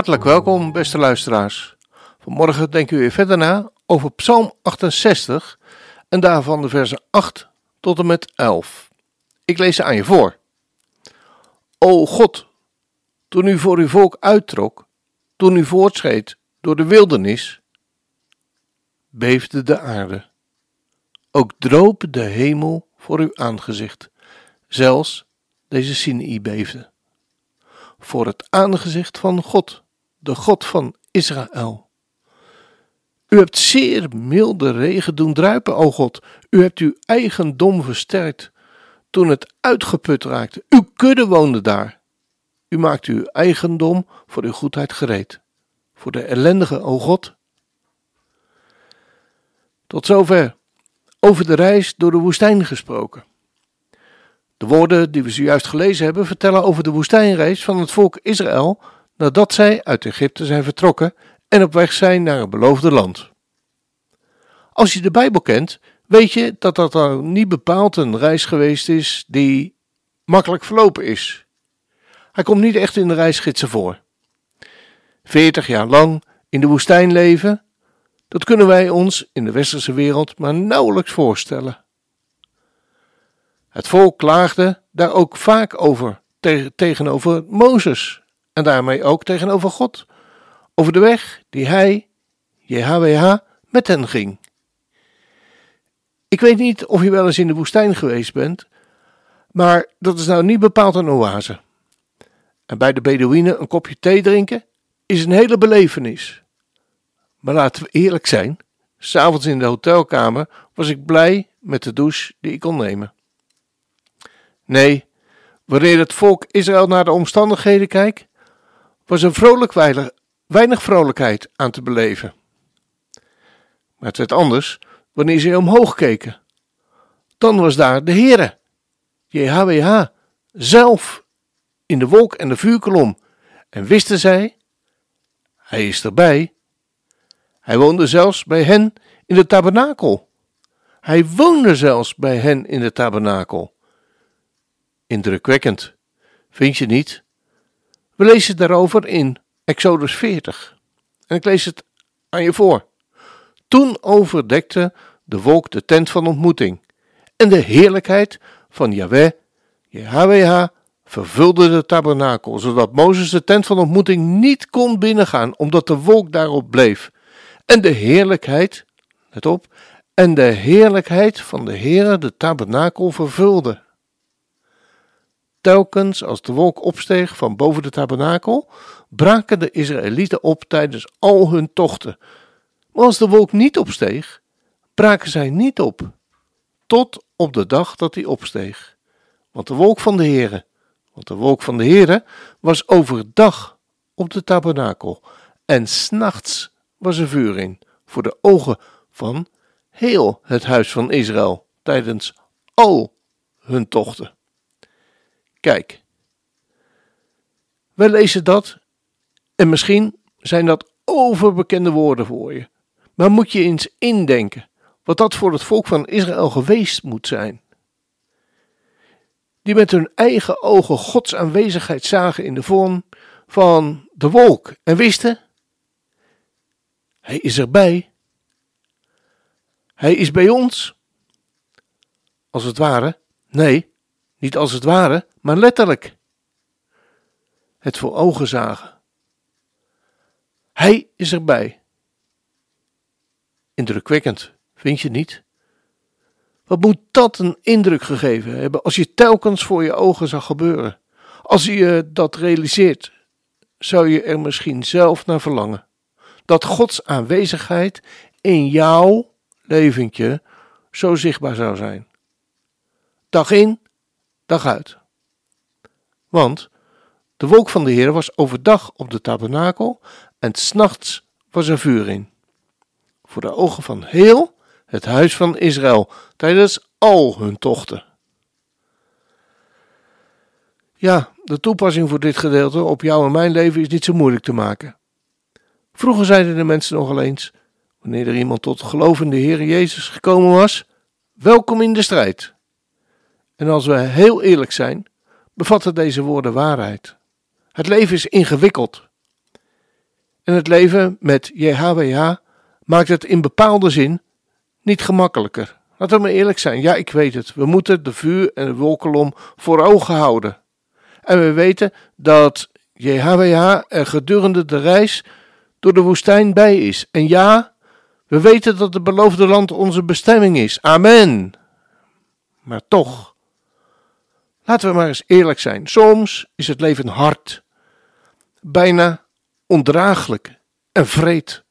Hartelijk welkom, beste luisteraars. Vanmorgen denken we weer verder na over Psalm 68 en daarvan de versen 8 tot en met 11. Ik lees ze aan je voor. O God, toen u voor uw volk uittrok, toen u voortschreed door de wildernis, beefde de aarde. Ook droop de hemel voor uw aangezicht. Zelfs deze Sinai beefde. Voor het aangezicht van God, de God van Israël. U hebt zeer milde regen doen druipen, o God. U hebt uw eigendom versterkt toen het uitgeput raakte. Uw kudde woonde daar. U maakt uw eigendom voor uw goedheid gereed. Voor de ellendige, o God. Tot zover over de reis door de woestijn gesproken. De woorden die we zojuist gelezen hebben vertellen over de woestijnreis van het volk Israël nadat zij uit Egypte zijn vertrokken en op weg zijn naar het beloofde land. Als je de Bijbel kent, weet je dat dat dan niet bepaald een reis geweest is die makkelijk verlopen is. Hij komt niet echt in de reisgidsen voor. Veertig jaar lang in de woestijn leven, dat kunnen wij ons in de westerse wereld maar nauwelijks voorstellen. Het volk klaagde daar ook vaak over tegenover Mozes en daarmee ook tegenover God, over de weg die hij, JHWH, met hen ging. Ik weet niet of je wel eens in de woestijn geweest bent, maar dat is nou niet bepaald een oase. En bij de Bedouinen een kopje thee drinken is een hele belevenis. Maar laten we eerlijk zijn, s'avonds in de hotelkamer was ik blij met de douche die ik kon nemen. Nee, wanneer het volk Israël naar de omstandigheden kijkt, was er vrolijk weinig, vrolijkheid aan te beleven. Maar het werd anders wanneer ze omhoog keken. Dan was daar de Heere, JHWH, zelf in de wolk en de vuurkolom. En wisten zij, hij is erbij. Hij woonde zelfs bij hen in de tabernakel. Hij woonde zelfs bij hen in de tabernakel. Indrukwekkend, vind je niet? We lezen daarover in Exodus 40. En ik lees het aan je voor. Toen overdekte de wolk de tent van ontmoeting, en de heerlijkheid van Yahweh, JHWH, vervulde de tabernakel, zodat Mozes de tent van ontmoeting niet kon binnengaan, omdat de wolk daarop bleef. En de heerlijkheid, let op, en de heerlijkheid van de Heere de tabernakel vervulde. Telkens als de wolk opsteeg van boven de tabernakel, braken de Israëlieten op tijdens al hun tochten. Maar als de wolk niet opsteeg, braken zij niet op, tot op de dag dat hij opsteeg. Want de wolk van de Heere, want de wolk van de Heere was overdag op de tabernakel, en s'nachts was er vuur in, voor de ogen van heel het huis van Israël, tijdens al hun tochten. Kijk, wij lezen dat, en misschien zijn dat overbekende woorden voor je, maar moet je eens indenken wat dat voor het volk van Israël geweest moet zijn. Die met hun eigen ogen Gods aanwezigheid zagen in de vorm van de wolk en wisten: Hij is erbij. Hij is bij ons. Als het ware, nee, niet als het ware, maar letterlijk. Het voor ogen zagen. Hij is erbij. Indrukwekkend. Vind je niet? Wat moet dat een indruk gegeven hebben als je telkens voor je ogen zag gebeuren? Als je dat realiseert, zou je er misschien zelf naar verlangen. Dat Gods aanwezigheid in jouw leventje zo zichtbaar zou zijn. Dag in, dag uit. Want de wolk van de Heer was overdag op de tabernakel en s'nachts was er vuur in. Voor de ogen van heel het huis van Israël tijdens al hun tochten. Ja, de toepassing voor dit gedeelte op jou en mijn leven is niet zo moeilijk te maken. Vroeger zeiden de mensen nogal eens, wanneer er iemand tot geloof in de Heer Jezus gekomen was, welkom in de strijd. En als we heel eerlijk zijn, bevatten deze woorden waarheid. Het leven is ingewikkeld. En het leven met JHWH maakt het in bepaalde zin niet gemakkelijker. Laten we maar eerlijk zijn. Ja, ik weet het. We moeten de vuur en de wolkolom voor ogen houden. En we weten dat JHWH er gedurende de reis door de woestijn bij is. En ja, we weten dat het beloofde land onze bestemming is. Amen. Maar toch, laten we maar eens eerlijk zijn. Soms is het leven hard, bijna ondraaglijk en vreed.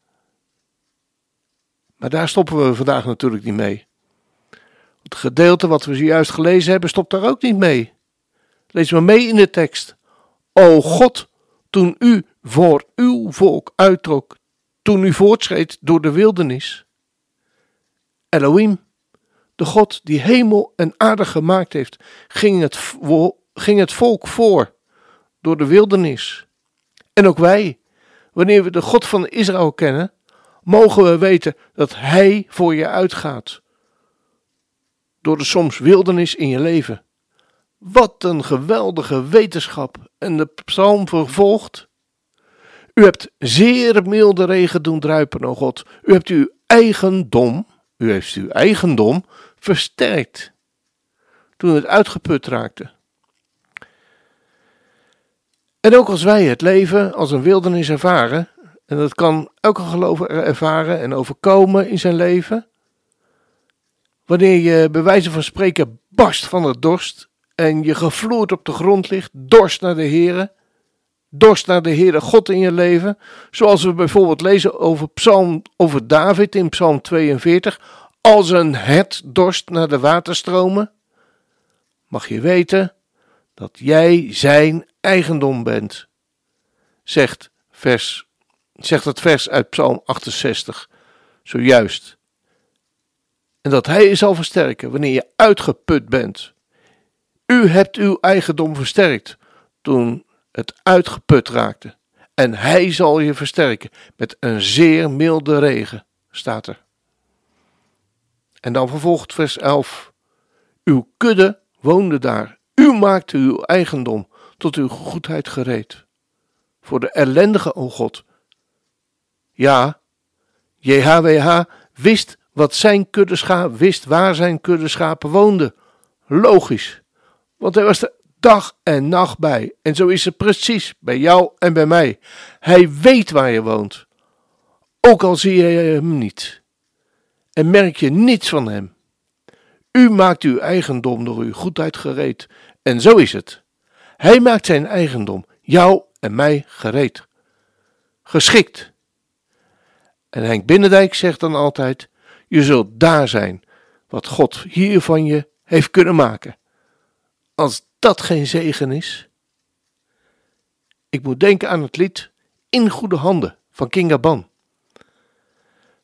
Maar daar stoppen we vandaag natuurlijk niet mee. Het gedeelte wat we zojuist gelezen hebben, stopt daar ook niet mee. Lees maar mee in de tekst. O God, toen u voor uw volk uittrok, toen u voortschreed door de wildernis. Elohim, de God die hemel en aarde gemaakt heeft, ging het, ging het volk voor door de wildernis. En ook wij, wanneer we de God van Israël kennen, mogen we weten dat Hij voor je uitgaat. Door de soms wildernis in je leven. Wat een geweldige wetenschap. En de psalm vervolgt. U hebt zeer milde regen doen druipen, o God. U hebt uw eigendom, u heeft uw eigendom versterkt. Toen het uitgeput raakte. En ook als wij het leven als een wildernis ervaren, en dat kan elke gelover ervaren en overkomen in zijn leven, wanneer je bij wijze van spreken barst van de dorst en je gevloerd op de grond ligt, dorst naar de Here, dorst naar de Heere God in je leven, zoals we bijvoorbeeld lezen over, Psalm, over David in Psalm 42, als een het dorst naar de waterstromen, mag je weten dat jij zijn eigendom bent, zegt, vers, zegt het vers uit Psalm 68, zojuist. En dat hij je zal versterken wanneer je uitgeput bent. U hebt uw eigendom versterkt toen het uitgeput raakte. En hij zal je versterken met een zeer milde regen, staat er. En dan vervolgt vers 11. Uw kudde woonde daar. U maakte uw eigendom tot uw goedheid gereed. Voor de ellendige, o God. Ja, JHWH wist wat zijn kuddeschaap wist waar zijn kuddeschapen woonden. Logisch, want hij was er dag en nacht bij. En zo is het precies bij jou en bij mij. Hij weet waar je woont, ook al zie je hem niet en merk je niets van hem. U maakt uw eigendom door uw goedheid gereed. En zo is het. Hij maakt zijn eigendom, jou en mij gereed. Geschikt. En Henk Binnendijk zegt dan altijd: Je zult daar zijn wat God hier van je heeft kunnen maken. Als dat geen zegen is. Ik moet denken aan het lied In Goede Handen van Kinga Ban.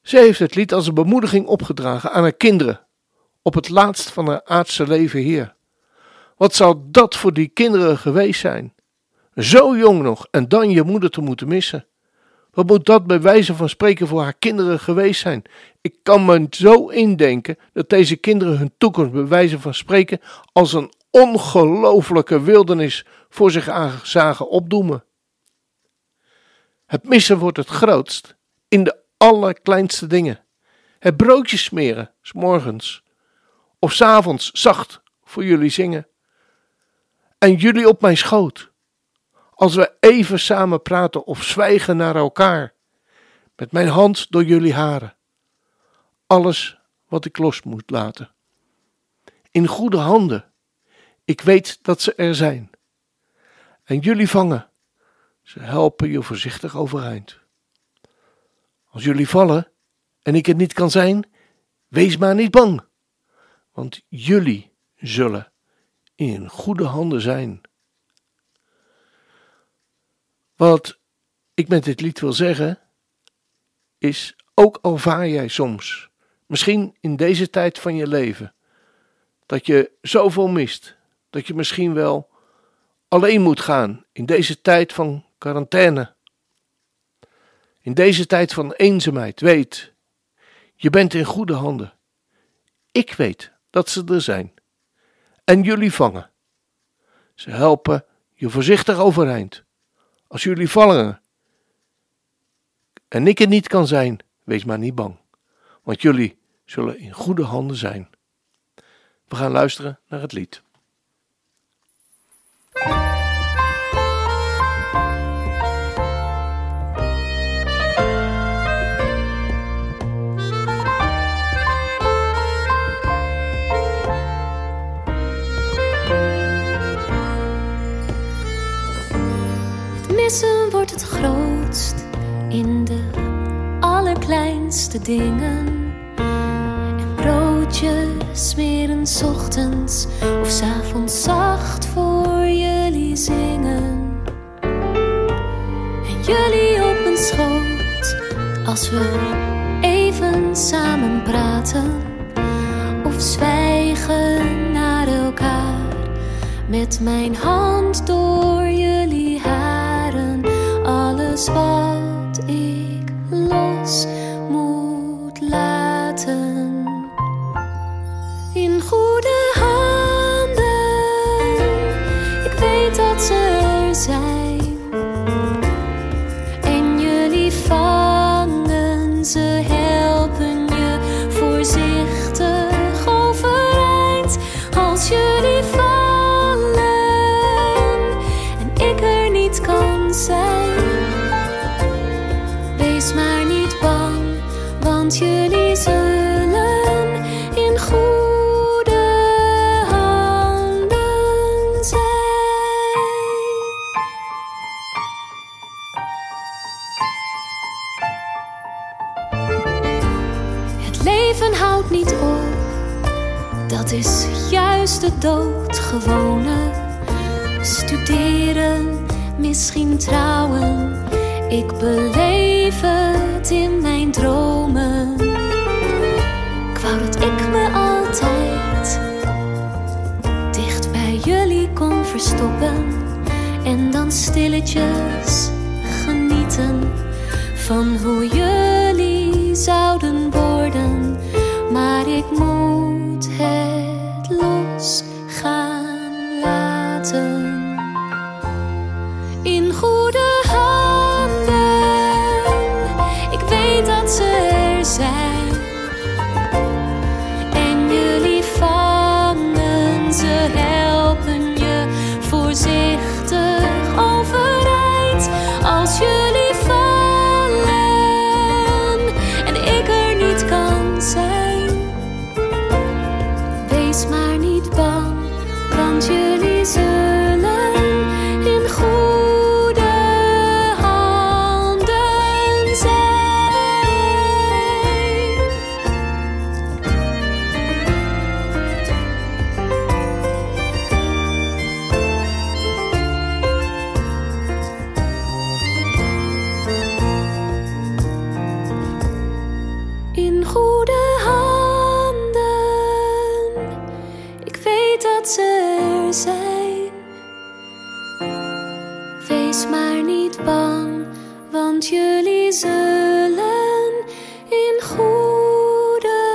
Zij heeft het lied als een bemoediging opgedragen aan haar kinderen op het laatst van haar aardse leven hier. Wat zou dat voor die kinderen geweest zijn? Zo jong nog en dan je moeder te moeten missen. Wat moet dat bij wijze van spreken voor haar kinderen geweest zijn? Ik kan me zo indenken dat deze kinderen hun toekomst bij wijze van spreken als een ongelooflijke wildernis voor zich zagen opdoemen. Het missen wordt het grootst in de allerkleinste dingen. Het broodje smeren, s morgens. Of s avonds zacht voor jullie zingen. En jullie op mijn schoot. Als we even samen praten of zwijgen naar elkaar. Met mijn hand door jullie haren. Alles wat ik los moet laten. In goede handen. Ik weet dat ze er zijn. En jullie vangen. Ze helpen je voorzichtig overeind. Als jullie vallen en ik het niet kan zijn, wees maar niet bang, want jullie zullen in goede handen zijn. Wat ik met dit lied wil zeggen, is ook al vaar jij soms, misschien in deze tijd van je leven, dat je zoveel mist, dat je misschien wel alleen moet gaan in deze tijd van quarantaine. In deze tijd van eenzaamheid, weet, je bent in goede handen. Ik weet dat ze er zijn. En jullie vangen. Ze helpen je voorzichtig overeind. Als jullie vallen en ik er niet kan zijn, wees maar niet bang. Want jullie zullen in goede handen zijn. We gaan luisteren naar het lied. Missen wordt het grootst in de allerkleinste dingen. En broodjes smeren s ochtends of s avonds zacht voor jullie zingen. En jullie op mijn schoot als we even samen praten of zwijgen naar elkaar met mijn hand door jullie haren. Alles wat ik is juist de doodgewone. Studeren, misschien trouwen, ik beleef het in mijn dromen. Ik dat ik me altijd dicht bij jullie kon verstoppen en dan stilletjes genieten van hoe jullie zouden worden. Maar ik moet goede handen. Ik weet dat ze er zijn. Wees maar niet bang, want jullie zullen in goede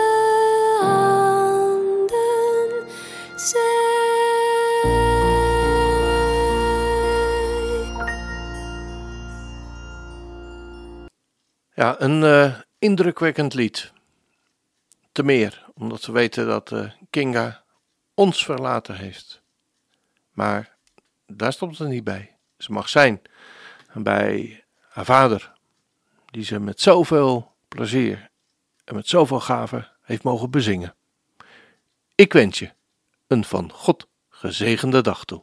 handen zijn. Ja, een eh, indrukwekkend lied. Te meer, omdat we weten dat eh, Kinga ons verlaten heeft. Maar daar stopt het niet bij. Ze mag zijn bij haar vader, die ze met zoveel plezier en met zoveel gave heeft mogen bezingen. Ik wens je een van God gezegende dag toe.